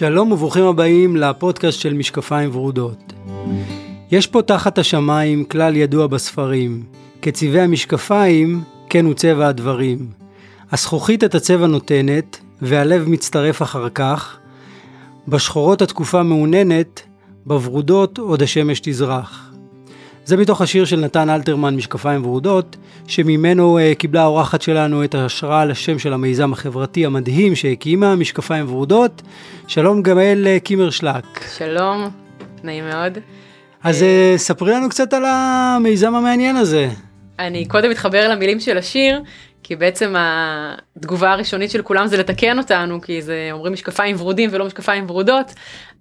שלום וברוכים הבאים לפודקאסט של משקפיים ורודות. יש פה תחת השמיים כלל ידוע בספרים, כצבעי המשקפיים כן הוא צבע הדברים. הזכוכית את הצבע נותנת, והלב מצטרף אחר כך. בשחורות התקופה מעוננת, בוורודות עוד השמש תזרח. זה מתוך השיר של נתן אלתרמן, משקפיים ורודות, שממנו uh, קיבלה האורחת שלנו את ההשראה לשם של המיזם החברתי המדהים שהקימה, משקפיים ורודות. שלום גמל uh, קימרשלק. שלום, נעים מאוד. אז uh, ספרי לנו קצת על המיזם המעניין הזה. אני קודם מתחבר למילים של השיר, כי בעצם התגובה הראשונית של כולם זה לתקן אותנו, כי זה אומרים משקפיים ורודים ולא משקפיים ורודות,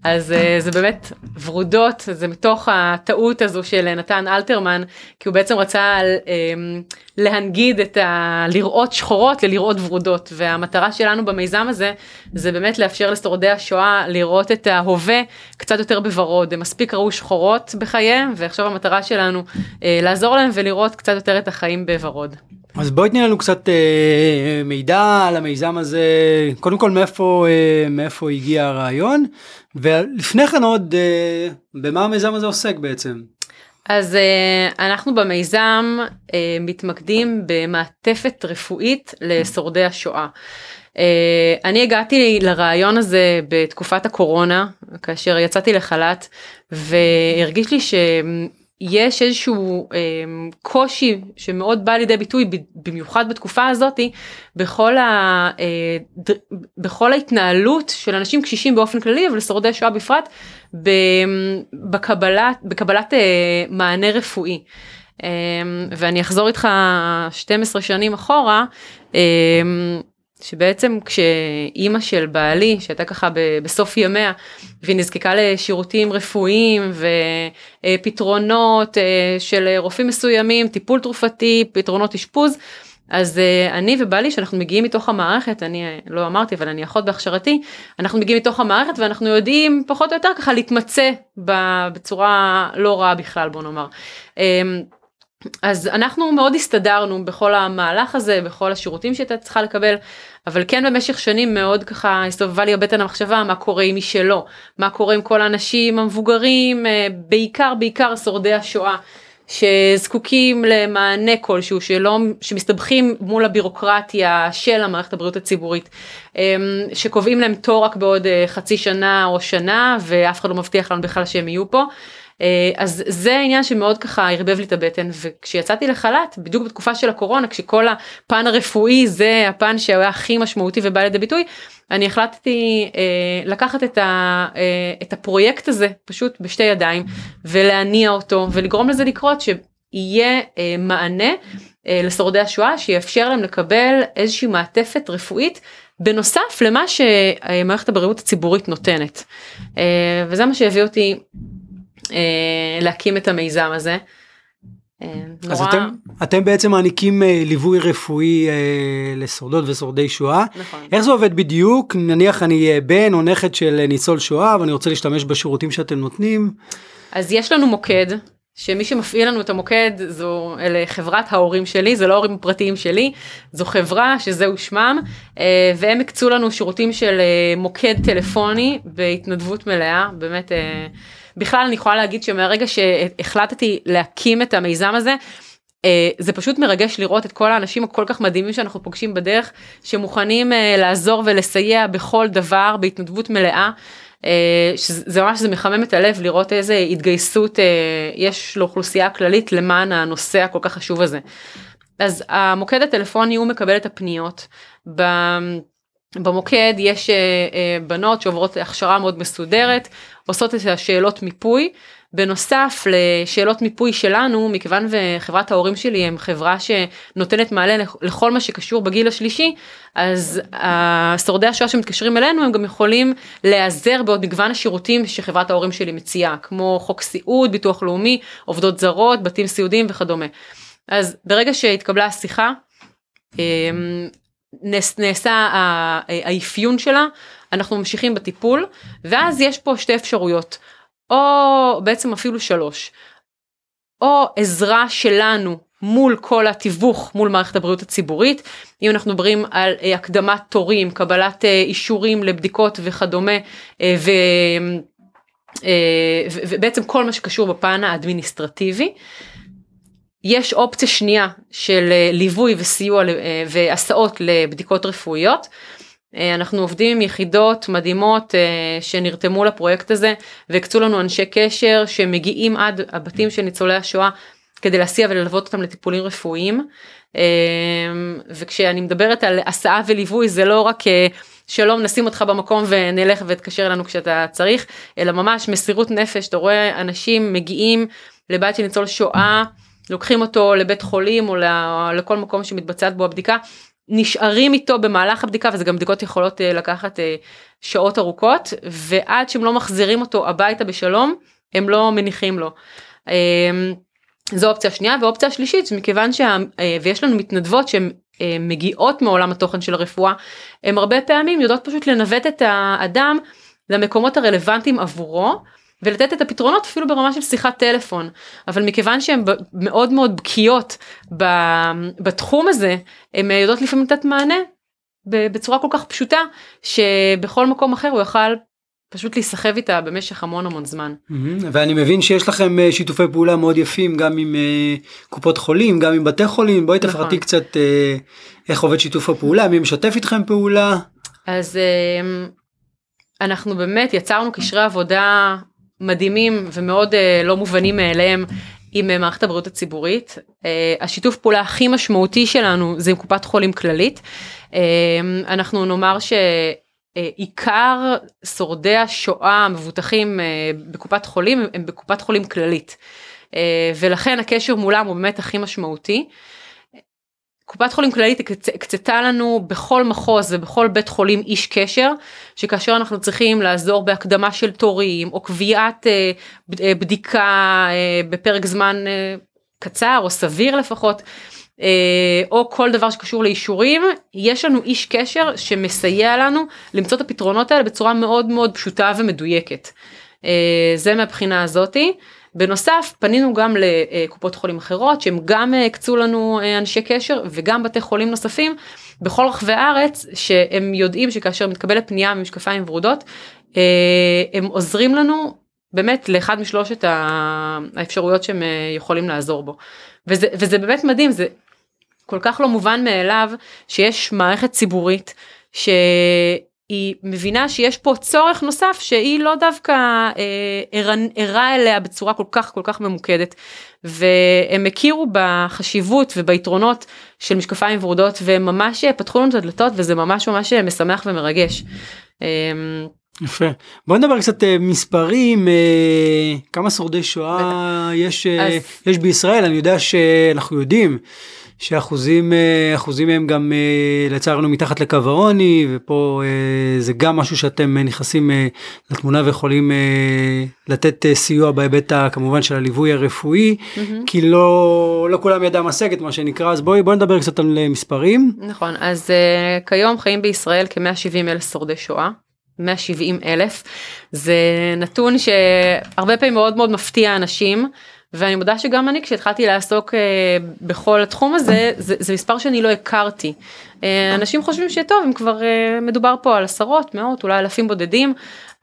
אז uh, זה באמת ורודות, זה מתוך הטעות הזו של נתן אלתרמן, כי הוא בעצם רצה um, להנגיד את ה... לראות שחורות ללראות ורודות, והמטרה שלנו במיזם הזה, זה באמת לאפשר לשורדי השואה לראות את ההווה קצת יותר בוורוד, הם מספיק ראו שחורות בחייהם, ועכשיו המטרה שלנו uh, לעזור להם ולראות קצת יותר את החיים בוורוד. אז בואי תני לנו קצת אה, מידע על המיזם הזה, קודם כל מאיפה, אה, מאיפה הגיע הרעיון, ולפני כן עוד, אה, במה המיזם הזה עוסק בעצם? אז אה, אנחנו במיזם אה, מתמקדים במעטפת רפואית לשורדי השואה. אה, אני הגעתי לרעיון הזה בתקופת הקורונה, כאשר יצאתי לחל"ת, והרגיש לי ש... יש איזשהו אה, קושי שמאוד בא לידי ביטוי במיוחד בתקופה הזאתי בכל, אה, בכל ההתנהלות של אנשים קשישים באופן כללי אבל שורדי שואה בפרט בקבלת, בקבלת אה, מענה רפואי. אה, ואני אחזור איתך 12 שנים אחורה. אה, שבעצם כשאימא של בעלי שהייתה ככה בסוף ימיה והיא נזקקה לשירותים רפואיים ופתרונות אה, של רופאים מסוימים טיפול תרופתי פתרונות אשפוז אז אה, אני ובעלי שאנחנו מגיעים מתוך המערכת אני אה, לא אמרתי אבל אני אחות בהכשרתי אנחנו מגיעים מתוך המערכת ואנחנו יודעים פחות או יותר ככה להתמצא בצורה לא רעה בכלל בוא נאמר. אז אנחנו מאוד הסתדרנו בכל המהלך הזה בכל השירותים שהייתה צריכה לקבל אבל כן במשך שנים מאוד ככה הסתובבה לי הבטן המחשבה מה קורה עם מי שלא מה קורה עם כל האנשים המבוגרים אה, בעיקר בעיקר שורדי השואה שזקוקים למענה כלשהו שלא שמסתבכים מול הבירוקרטיה של המערכת הבריאות הציבורית אמ, שקובעים להם תור רק בעוד אה, חצי שנה או שנה ואף אחד לא מבטיח לנו בכלל שהם יהיו פה. אה, אז זה עניין שמאוד ככה ערבב לי את הבטן וכשיצאתי לחל"ת בדיוק בתקופה של הקורונה כשכל הפן הרפואי זה הפן שהיה הכי משמעותי ובא לידי ביטוי אני החלטתי אה, לקחת את, ה, אה, את הפרויקט הזה פשוט בשתי ידיים ולהניע אותו ולגרום לזה לקרות שיהיה אה, מענה אה, לשורדי השואה שיאפשר להם לקבל איזושהי מעטפת רפואית בנוסף למה שמערכת הבריאות הציבורית נותנת. אה, וזה מה שהביא אותי אה, להקים את המיזם הזה. אה, אז. אתם, אתם בעצם מעניקים אה, ליווי רפואי אה, לשורדות ושורדי שואה. נכון. איך זה עובד בדיוק? נניח אני אה, בן או נכד של ניצול שואה ואני רוצה להשתמש בשירותים שאתם נותנים. אז יש לנו מוקד שמי שמפעיל לנו את המוקד זו אלה חברת ההורים שלי זה לא ההורים הפרטיים שלי זו חברה שזהו שמם והם הקצו לנו שירותים של מוקד טלפוני בהתנדבות מלאה באמת. בכלל אני יכולה להגיד שמהרגע שהחלטתי להקים את המיזם הזה, Uh, זה פשוט מרגש לראות את כל האנשים הכל כך מדהימים שאנחנו פוגשים בדרך, שמוכנים uh, לעזור ולסייע בכל דבר בהתנדבות מלאה. Uh, שזה ממש זה מחמם את הלב לראות איזה התגייסות יש לאוכלוסייה הכללית למען הנושא הכל כך חשוב הזה. אז המוקד הטלפוני הוא מקבל את הפניות. במוקד יש בנות שעוברות הכשרה מאוד מסודרת, עושות את השאלות מיפוי. בנוסף לשאלות מיפוי שלנו, מכיוון וחברת ההורים שלי הם חברה שנותנת מענה לכל מה שקשור בגיל השלישי, אז שורדי השואה שמתקשרים אלינו הם גם יכולים להיעזר בעוד מגוון השירותים שחברת ההורים שלי מציעה, כמו חוק סיעוד, ביטוח לאומי, עובדות זרות, בתים סיעודיים וכדומה. אז ברגע שהתקבלה השיחה, נעשה האפיון שלה, אנחנו ממשיכים בטיפול, ואז יש פה שתי אפשרויות, או בעצם אפילו שלוש, או עזרה שלנו מול כל התיווך מול מערכת הבריאות הציבורית. אם אנחנו מדברים על אה, הקדמת תורים, קבלת אה, אישורים לבדיקות וכדומה, אה, ו... ובעצם כל מה שקשור בפן האדמיניסטרטיבי. יש אופציה שנייה של ליווי וסיוע והסעות לבדיקות רפואיות. אנחנו עובדים עם יחידות מדהימות שנרתמו לפרויקט הזה והקצו לנו אנשי קשר שמגיעים עד הבתים של ניצולי השואה כדי להסיע וללוות אותם לטיפולים רפואיים. וכשאני מדברת על הסעה וליווי זה לא רק אה, שלום נשים אותך במקום ונלך ותקשר אלינו כשאתה צריך אלא ממש מסירות נפש אתה רואה אנשים מגיעים לבית של ניצול שואה לוקחים אותו לבית חולים או לכל מקום שמתבצעת בו הבדיקה נשארים איתו במהלך הבדיקה וזה גם בדיקות יכולות אה, לקחת אה, שעות ארוכות ועד שהם לא מחזירים אותו הביתה בשלום הם לא מניחים לו. אמ, זו אופציה שנייה ואופציה שלישית מכיוון שה... אה, ויש לנו מתנדבות שהן מגיעות מעולם התוכן של הרפואה הן הרבה פעמים יודעות פשוט לנווט את האדם למקומות הרלוונטיים עבורו ולתת את הפתרונות אפילו ברמה של שיחת טלפון אבל מכיוון שהן מאוד מאוד בקיאות בתחום הזה הן יודעות לפעמים לתת מענה בצורה כל כך פשוטה שבכל מקום אחר הוא יוכל פשוט להיסחב איתה במשך המון המון זמן. ואני מבין שיש לכם אה, שיתופי פעולה מאוד יפים גם עם אה, קופות חולים גם עם בתי חולים בואי נכון. תפרטי קצת אה, איך עובד שיתוף הפעולה מי משתף איתכם פעולה. אז אנחנו באמת יצרנו קשרי עבודה מדהימים ומאוד לא מובנים מאליהם עם מערכת הבריאות הציבורית. השיתוף פעולה הכי משמעותי שלנו זה עם קופת חולים כללית. אנחנו נאמר ש... אה, עיקר שורדי השואה המבוטחים בקופת חולים הם בקופת חולים כללית ולכן הקשר מולם הוא באמת הכי משמעותי. קופת חולים כללית הקצתה לנו בכל מחוז ובכל בית חולים איש קשר שכאשר אנחנו צריכים לעזור בהקדמה של תורים או קביעת בדיקה בפרק זמן קצר או סביר לפחות אה, או כל דבר שקשור לאישורים, יש לנו איש קשר שמסייע לנו למצוא את הפתרונות האלה בצורה מאוד מאוד פשוטה ומדויקת. אה, זה מהבחינה הזאתי. בנוסף פנינו גם לקופות חולים אחרות שהם גם הקצו לנו אה, אנשי קשר וגם בתי חולים נוספים בכל רחבי הארץ שהם יודעים שכאשר מתקבלת פנייה ממשקפיים ורודות הם עוזרים לנו באמת לאחד משלושת האפשרויות שהם יכולים לעזור בו. וזה, וזה באמת מדהים זה כל כך לא מובן מאליו שיש מערכת ציבורית שהיא מבינה שיש פה צורך נוסף שהיא לא דווקא אה, ערה אליה בצורה כל כך כל כך ממוקדת. והם הכירו בחשיבות וביתרונות של משקפיים ורודות והם ממש פתחו לנו את הדלתות וזה ממש ממש משמח ומרגש. אמ, יפה. בוא נדבר קצת אה, מספרים אה, כמה שורדי שואה יש אז... יש בישראל. אני יודע שאנחנו יודעים שאחוזים אה, אחוזים מהם גם אה, לצערנו מתחת לקו העוני ופה אה, זה גם משהו שאתם נכנסים לתמונה ויכולים לתת סיוע בהיבט כמובן של הליווי הרפואי mm-hmm. כי לא לא כולם ידם משגת מה שנקרא אז בואי בואי נדבר קצת על מספרים. נכון אז כיום חיים בישראל כ-170 אלף שורדי שואה 170 אלף זה נתון שהרבה פעמים מאוד מאוד מפתיע אנשים. ואני מודה שגם אני כשהתחלתי לעסוק אה, בכל התחום הזה זה, זה מספר שאני לא הכרתי. אה, אנשים חושבים שטוב אם כבר אה, מדובר פה על עשרות מאות אולי אלפים בודדים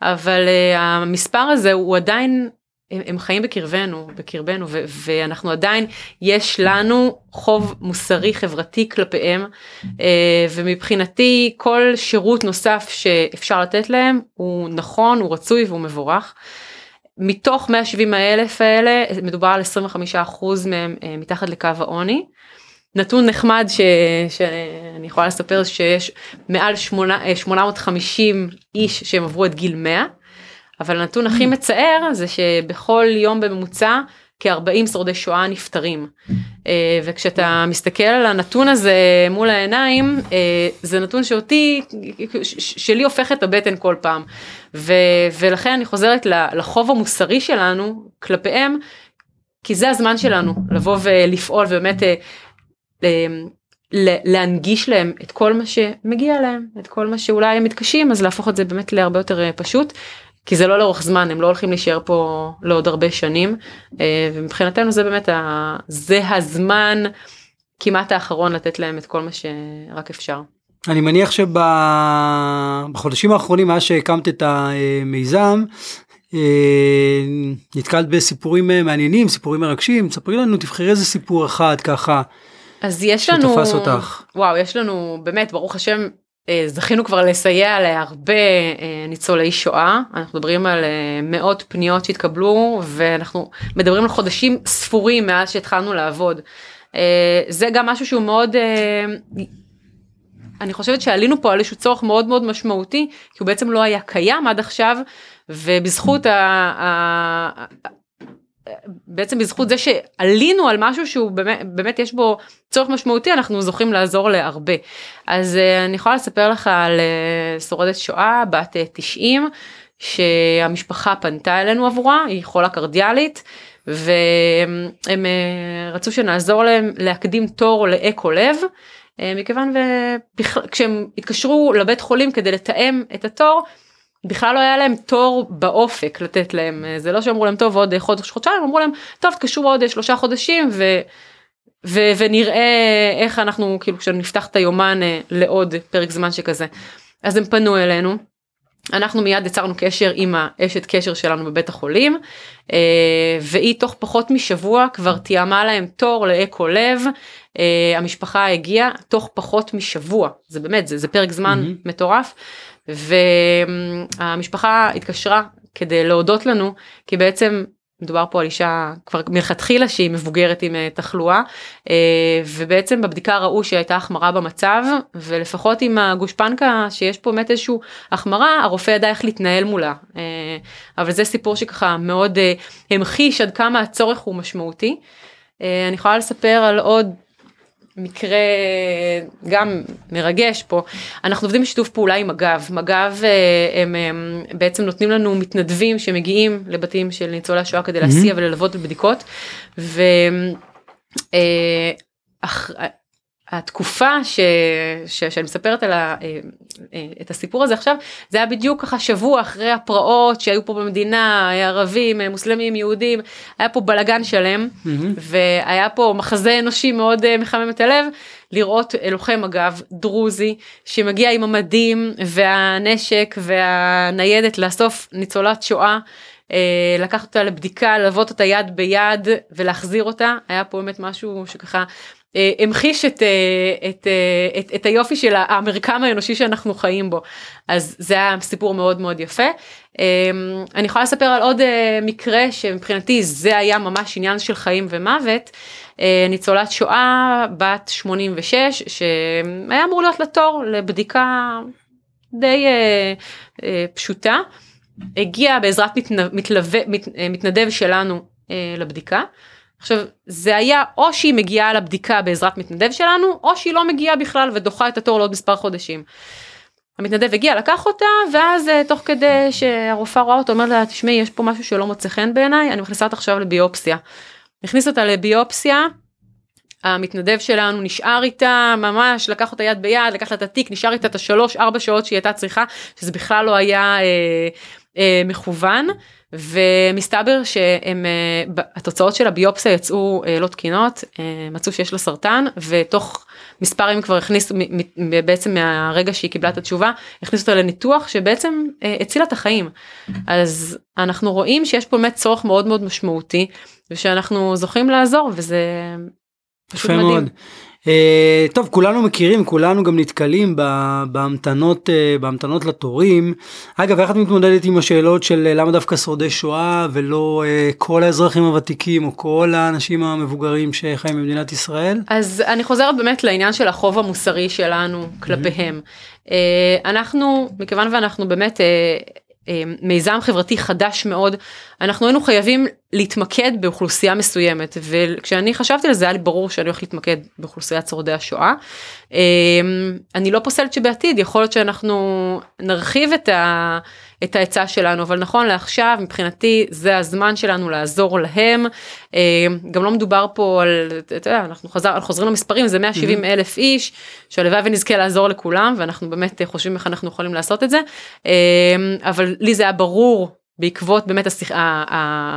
אבל אה, המספר הזה הוא עדיין הם, הם חיים בקרבנו בקרבנו ו, ואנחנו עדיין יש לנו חוב מוסרי חברתי כלפיהם אה, ומבחינתי כל שירות נוסף שאפשר לתת להם הוא נכון הוא רצוי והוא מבורך. מתוך 170 האלף האלה מדובר על 25 אחוז מהם אה, מתחת לקו העוני. נתון נחמד ש... שאני יכולה לספר שיש מעל 8... 850 אה, איש שהם עברו את גיל 100 אבל הנתון הכי mm. מצער זה שבכל יום בממוצע כ-40 שורדי שואה נפטרים. אה, וכשאתה מסתכל על הנתון הזה מול העיניים, אה, זה נתון שאותי, שלי הופך את הבטן כל פעם. ו, ולכן אני חוזרת לחוב המוסרי שלנו כלפיהם, כי זה הזמן שלנו לבוא ולפעול ובאמת אה, להנגיש להם את כל מה שמגיע להם, את כל מה שאולי הם מתקשים, אז להפוך את זה באמת להרבה יותר פשוט. כי זה לא לאורך זמן הם לא הולכים להישאר פה לעוד הרבה שנים ומבחינתנו זה באמת ה, זה הזמן כמעט האחרון לתת להם את כל מה שרק אפשר. אני מניח שבחודשים האחרונים מאז שהקמת את המיזם אה, נתקלת בסיפורים אה, מעניינים סיפורים מרגשים ספרי לנו תבחרי איזה סיפור אחד ככה. אז יש לנו אותך וואו יש לנו באמת ברוך השם אה, זכינו כבר לסייע להרבה ניצולי שואה אנחנו מדברים על מאות פניות שהתקבלו ואנחנו מדברים על חודשים ספורים מאז שהתחלנו לעבוד. זה גם משהו שהוא מאוד אני חושבת שעלינו פה על איזשהו צורך מאוד מאוד משמעותי כי הוא בעצם לא היה קיים עד עכשיו ובזכות ה... בעצם בזכות זה שעלינו על משהו שהוא באמת, באמת יש בו צורך משמעותי אנחנו זוכים לעזור להרבה. אז uh, אני יכולה לספר לך על uh, שורדת שואה בת uh, 90 שהמשפחה פנתה אלינו עבורה היא חולה קרדיאלית והם רצו שנעזור להם להקדים תור לאקו לב. מכיוון וכשהם התקשרו לבית חולים כדי לתאם את התור בכלל לא היה להם תור באופק לתת להם זה לא שאמרו להם טוב עוד חודש חודשיים אמרו להם טוב תקשרו עוד שלושה חודשים ו, ו, ונראה איך אנחנו כאילו כשנפתח את היומן אה, לעוד פרק זמן שכזה אז הם פנו אלינו. אנחנו מיד יצרנו קשר עם האשת קשר שלנו בבית החולים אה, והיא תוך פחות משבוע כבר תיאמה להם תור לאקו לב אה, המשפחה הגיעה תוך פחות משבוע זה באמת זה, זה פרק זמן mm-hmm. מטורף והמשפחה התקשרה כדי להודות לנו כי בעצם מדובר פה על אישה כבר מלכתחילה שהיא מבוגרת עם אה, תחלואה אה, ובעצם בבדיקה ראו שהייתה החמרה במצב ולפחות עם הגושפנקה שיש פה באמת איזושהי החמרה הרופא ידע איך להתנהל מולה אה, אבל זה סיפור שככה מאוד המחיש עד כמה הצורך הוא משמעותי. אני יכולה לספר על עוד מקרה גם מרגש פה אנחנו עובדים בשיתוף פעולה עם מג"ב מג"ב אה, הם, הם בעצם נותנים לנו מתנדבים שמגיעים לבתים של ניצולי השואה כדי להסיע mm-hmm. וללוות בבדיקות. ו... אה, התקופה ש... ש... שאני מספרת על ה... אה, אה, את הסיפור הזה עכשיו זה היה בדיוק ככה שבוע אחרי הפרעות שהיו פה במדינה ערבים מוסלמים יהודים היה פה בלגן שלם mm-hmm. והיה פה מחזה אנושי מאוד אה, מחמם את הלב לראות לוחם אגב דרוזי שמגיע עם המדים והנשק והניידת לאסוף ניצולת שואה. לקחת אותה לבדיקה, ללוות אותה יד ביד ולהחזיר אותה, היה פה באמת משהו שככה אה, המחיש את, אה, את, אה, את, את היופי של המרקם האנושי שאנחנו חיים בו. אז זה היה סיפור מאוד מאוד יפה. אני יכולה לספר על עוד מקרה שמבחינתי זה היה ממש עניין של חיים ומוות. ניצולת שואה בת 86 שהיה אמור להיות לתור לבדיקה די פשוטה. הגיע בעזרת מתלווה, מתנדב שלנו לבדיקה. עכשיו זה היה או שהיא מגיעה לבדיקה בעזרת מתנדב שלנו או שהיא לא מגיעה בכלל ודוחה את התור לעוד מספר חודשים. המתנדב הגיע לקח אותה ואז אה, תוך כדי שהרופאה רואה אותו אומר לה תשמעי יש פה משהו שלא מוצא חן בעיניי אני מכניסה אותה עכשיו לביופסיה. הכניס אותה לביופסיה המתנדב שלנו נשאר איתה ממש לקח אותה יד ביד לקח לה את התיק נשאר איתה את השלוש ארבע שעות שהיא הייתה צריכה שזה בכלל לא היה אה, אה, מכוון ומסתבר שהתוצאות של הביופסיה יצאו אה, לא תקינות, אה, מצאו שיש לה סרטן ותוך מספר ימים כבר הכניסו בעצם מהרגע שהיא קיבלה את התשובה הכניסו אותה לניתוח שבעצם אה, הצילה את החיים. אז אנחנו רואים שיש פה באמת צורך מאוד מאוד משמעותי ושאנחנו זוכים לעזור וזה פשוט מדהים. מאוד. Uh, טוב כולנו מכירים כולנו גם נתקלים בהמתנות uh, בהמתנות לתורים. אגב איך את מתמודדת עם השאלות של uh, למה דווקא שורדי שואה ולא כל האזרחים הוותיקים או כל האנשים המבוגרים שחיים במדינת ישראל? אז אני חוזרת באמת לעניין של החוב המוסרי שלנו כלפיהם. Mm-hmm. אנחנו מכיוון ואנחנו באמת מיזם חברתי חדש מאוד אנחנו היינו חייבים להתמקד באוכלוסייה מסוימת וכשאני חשבתי על זה היה לי ברור שאני הולך להתמקד באוכלוסיית שורדי השואה. אני לא פוסלת שבעתיד יכול להיות שאנחנו נרחיב את, ה, את ההיצע שלנו אבל נכון לעכשיו מבחינתי זה הזמן שלנו לעזור להם גם לא מדובר פה על אתה יודע אנחנו חזר, חוזרים למספרים זה 170 mm-hmm. אלף איש שהלוואי ונזכה לעזור לכולם ואנחנו באמת חושבים איך אנחנו יכולים לעשות את זה אבל לי זה היה ברור בעקבות באמת השיח,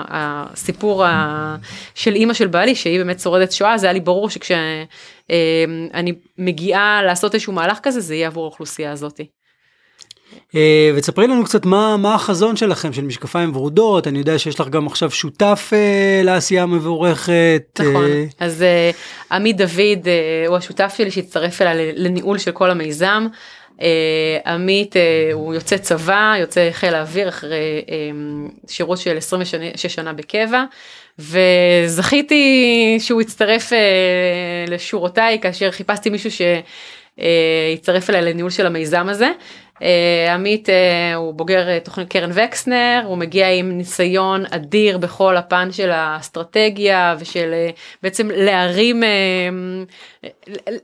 הסיפור של אימא של בעלי שהיא באמת שורדת שואה זה היה לי ברור שכשאני מגיעה לעשות איזשהו מהלך כזה זה יהיה עבור האוכלוסייה הזאתי. אה, ותספרי לנו קצת מה, מה החזון שלכם של משקפיים ורודות, אני יודע שיש לך גם עכשיו שותף אה, לעשייה מבורכת. נכון, אה... אז אה, עמית דוד אה, הוא השותף שלי שהצטרף אליי לניהול של כל המיזם. אה, עמית אה, הוא יוצא צבא, יוצא חיל האוויר אחרי אה, שירות של 26 שנה בקבע. וזכיתי שהוא יצטרף לשורותיי כאשר חיפשתי מישהו שיצטרף אליי לניהול של המיזם הזה עמית אה, הוא בוגר אה, תוכנית קרן וקסנר, הוא מגיע עם ניסיון אדיר בכל הפן של האסטרטגיה ושל בעצם להרים,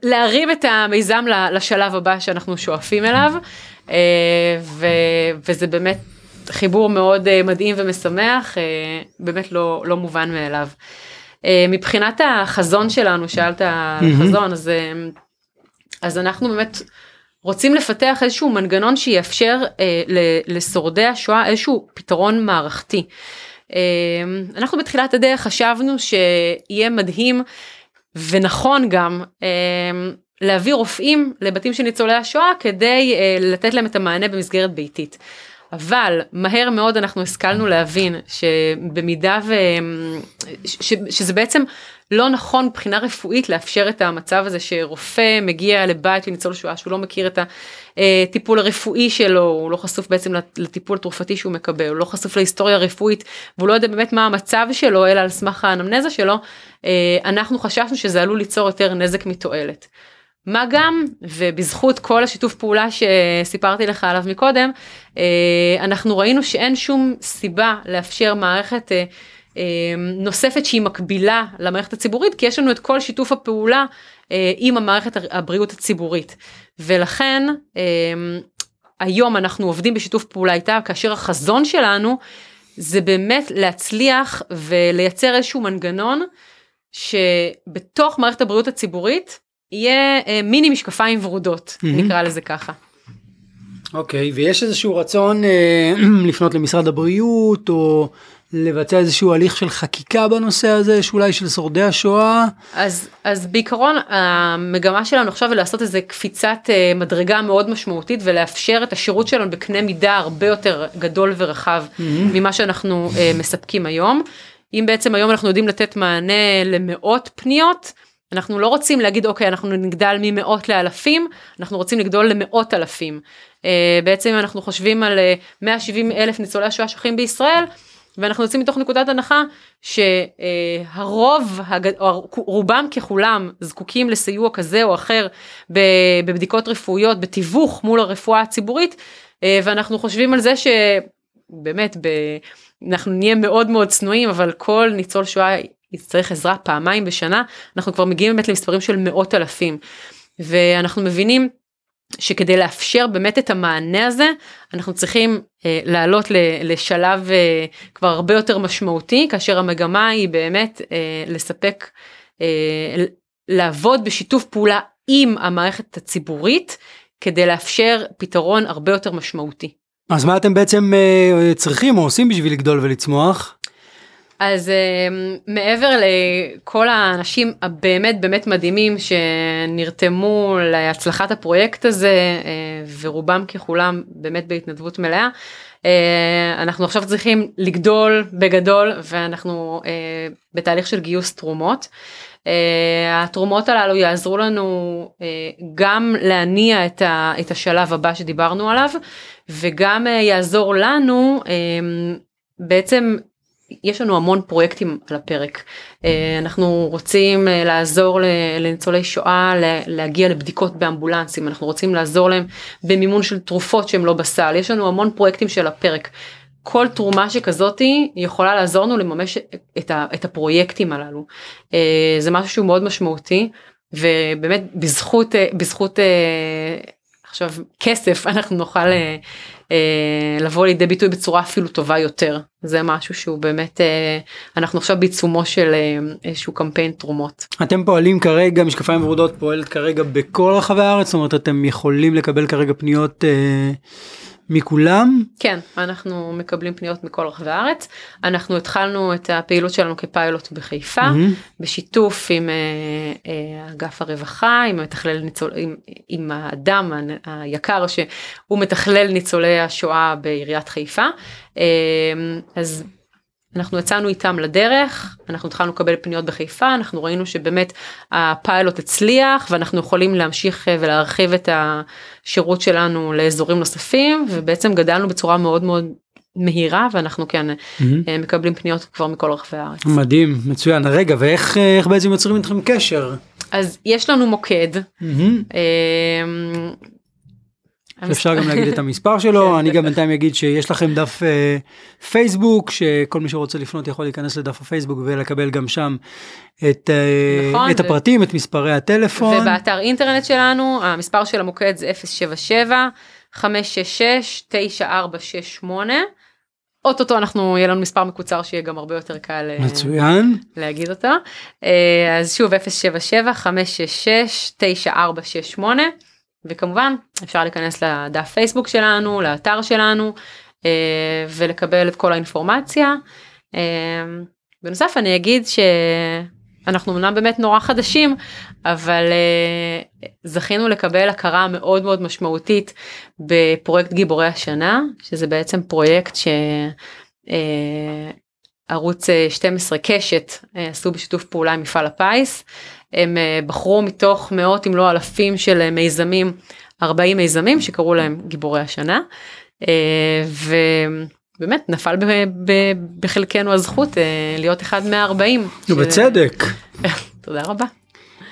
להרים את המיזם לשלב הבא שאנחנו שואפים אליו, ו, וזה באמת חיבור מאוד מדהים ומשמח, באמת לא, לא מובן מאליו. מבחינת החזון שלנו, שאלת על חזון, אז, אז אנחנו באמת רוצים לפתח איזשהו מנגנון שיאפשר אה, לשורדי השואה איזשהו פתרון מערכתי. אה, אנחנו בתחילת הדרך חשבנו שיהיה מדהים ונכון גם אה, להביא רופאים לבתים של ניצולי השואה כדי אה, לתת להם את המענה במסגרת ביתית. אבל מהר מאוד אנחנו השכלנו להבין שבמידה ו... ש... שזה בעצם לא נכון מבחינה רפואית לאפשר את המצב הזה שרופא מגיע לבית לניצול שואה שהוא לא מכיר את הטיפול הרפואי שלו, הוא לא חשוף בעצם לטיפול התרופתי שהוא מקבל, הוא לא חשוף להיסטוריה הרפואית והוא לא יודע באמת מה המצב שלו אלא על סמך האנמנזה שלו, אנחנו חששנו שזה עלול ליצור יותר נזק מתועלת. מה גם ובזכות כל השיתוף פעולה שסיפרתי לך עליו מקודם אנחנו ראינו שאין שום סיבה לאפשר מערכת אמ, נוספת שהיא מקבילה למערכת הציבורית כי יש לנו את כל שיתוף הפעולה אה, עם המערכת הבריאות הציבורית. ולכן היום אנחנו עובדים בשיתוף פעולה איתה כאשר החזון שלנו זה באמת להצליח ולייצר איזשהו מנגנון שבתוך מערכת הבריאות הציבורית יהיה אה, מיני משקפיים ורודות mm-hmm. נקרא לזה ככה. אוקיי okay, ויש איזשהו רצון אה, לפנות למשרד הבריאות או לבצע איזשהו הליך של חקיקה בנושא הזה שאולי של שורדי השואה? אז אז בעיקרון המגמה שלנו עכשיו היא לעשות איזה קפיצת אה, מדרגה מאוד משמעותית ולאפשר את השירות שלנו בקנה מידה הרבה יותר גדול ורחב mm-hmm. ממה שאנחנו מספקים היום. אם בעצם היום אנחנו יודעים לתת מענה למאות פניות אנחנו לא רוצים להגיד אוקיי אנחנו נגדל ממאות לאלפים אנחנו רוצים לגדול למאות אלפים. Uh, בעצם אנחנו חושבים על uh, 170 אלף ניצולי השואה שחיים בישראל ואנחנו יוצאים מתוך נקודת הנחה שהרוב, או רובם ככולם זקוקים לסיוע כזה או אחר בבדיקות רפואיות, בתיווך מול הרפואה הציבורית, אה, ואנחנו חושבים על זה שבאמת ב... אנחנו נהיה מאוד מאוד צנועים אבל כל ניצול שואה יצטרך עזרה פעמיים בשנה אנחנו כבר מגיעים באמת למספרים של מאות אלפים ואנחנו מבינים שכדי לאפשר באמת את המענה הזה אנחנו צריכים אה, לעלות לשלב אה, כבר הרבה יותר משמעותי כאשר המגמה היא באמת אה, לספק אה, לעבוד בשיתוף פעולה עם המערכת הציבורית כדי לאפשר פתרון הרבה יותר משמעותי. אז מה אתם בעצם אה, צריכים או עושים בשביל לגדול ולצמוח? אז uh, מעבר לכל האנשים הבאמת באמת מדהימים שנרתמו להצלחת הפרויקט הזה uh, ורובם ככולם באמת בהתנדבות מלאה, uh, אנחנו עכשיו צריכים לגדול בגדול ואנחנו uh, בתהליך של גיוס תרומות. Uh, התרומות הללו יעזרו לנו uh, גם להניע את, ה, את השלב הבא שדיברנו עליו וגם uh, יעזור לנו uh, בעצם יש לנו המון פרויקטים על הפרק. אה, אנחנו רוצים אה, לעזור לניצולי שואה להגיע לבדיקות באמבולנסים, אנחנו רוצים לעזור להם במימון של תרופות שהם לא בסל, יש לנו המון פרויקטים של הפרק. כל תרומה שכזאתי יכולה לעזור לנו לממש את, ה, את הפרויקטים הללו. אה, זה משהו שהוא מאוד משמעותי ובאמת בזכות בזכות עכשיו כסף אנחנו נוכל אה, לבוא לידי ביטוי בצורה אפילו טובה יותר זה משהו שהוא באמת אה, אנחנו עכשיו בעיצומו של אה, איזשהו קמפיין תרומות. אתם פועלים כרגע משקפיים ורודות פועלת כרגע בכל רחבי הארץ זאת אומרת אתם יכולים לקבל כרגע פניות. אה... מכולם? כן, אנחנו מקבלים פניות מכל רחבי הארץ. אנחנו התחלנו את הפעילות שלנו כפיילוט בחיפה, מהמם. בשיתוף עם אה, אה, אגף הרווחה, עם מתכלל ניצול, עם, עם האדם היקר שהוא מתכלל ניצולי השואה בעיריית חיפה. אה, אז אנחנו יצאנו איתם לדרך, אנחנו התחלנו לקבל פניות בחיפה, אנחנו ראינו שבאמת הפיילוט הצליח ואנחנו יכולים להמשיך אה, ולהרחיב את השירות שלנו לאזורים נוספים ובעצם גדלנו בצורה מאוד מאוד מהירה ואנחנו כן. אה, מקבלים פניות כבר מכל רחבי הארץ. מדהים, מצוין. רגע, ואיך אה, איך בעצם יוצרים איתכם קשר? אז יש לנו מוקד. מהמם. אפשר גם להגיד את המספר שלו, כן, אני גם. בינתיים אגיד שיש לכם דף אה, פייסבוק, שכל מי שרוצה לפנות יכול להיכנס לדף הפייסבוק ולקבל גם שם את, אה, נכון, את ו- הפרטים, את מספרי הטלפון. ובאתר אינטרנט שלנו המספר של המוקד זה 077 566 9468. אוטוטו אנחנו יהיה לנו מספר מקוצר שיהיה גם הרבה יותר קל אה, מצוין. להגיד אותו. אז שוב 077 566 9468 וכמובן אפשר להיכנס לדף פייסבוק שלנו לאתר שלנו אה, ולקבל את כל האינפורמציה. אה, בנוסף אני אגיד שאנחנו אמנם באמת נורא חדשים אבל אה, זכינו לקבל הכרה מאוד מאוד משמעותית בפרויקט גיבורי השנה שזה בעצם פרויקט ש... אה, ערוץ אה, 12 קשת אה, עשו בשיתוף פעולה עם מפעל הפיס. הם אה, בחרו מתוך מאות אם לא אלפים של אה, מיזמים 40 מיזמים שקראו להם גיבורי השנה. אה, ובאמת נפל ב- ב- בחלקנו הזכות אה, להיות אחד מהארבעים. ובצדק. תודה רבה.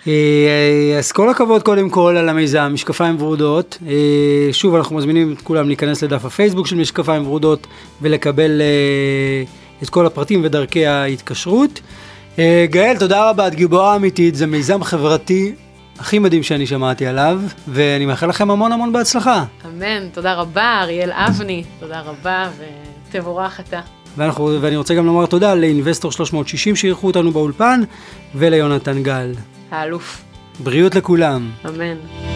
אה, אז כל הכבוד קודם כל על המיזם משקפיים ורודות. אה, שוב אנחנו מזמינים את כולם להיכנס לדף הפייסבוק של משקפיים ורודות ולקבל אה, את כל הפרטים ודרכי ההתקשרות. אה, גאל תודה רבה את גיבורה אמיתית זה מיזם חברתי הכי מדהים שאני שמעתי עליו ואני מאחל לכם המון המון בהצלחה. אמן תודה רבה אריאל אבני תודה רבה ותבורך אתה. ואנחנו, ואני רוצה גם לומר תודה לאינבסטור 360 שאירחו אותנו באולפן וליונתן גל. האלוף בריאות לכולם. אמן.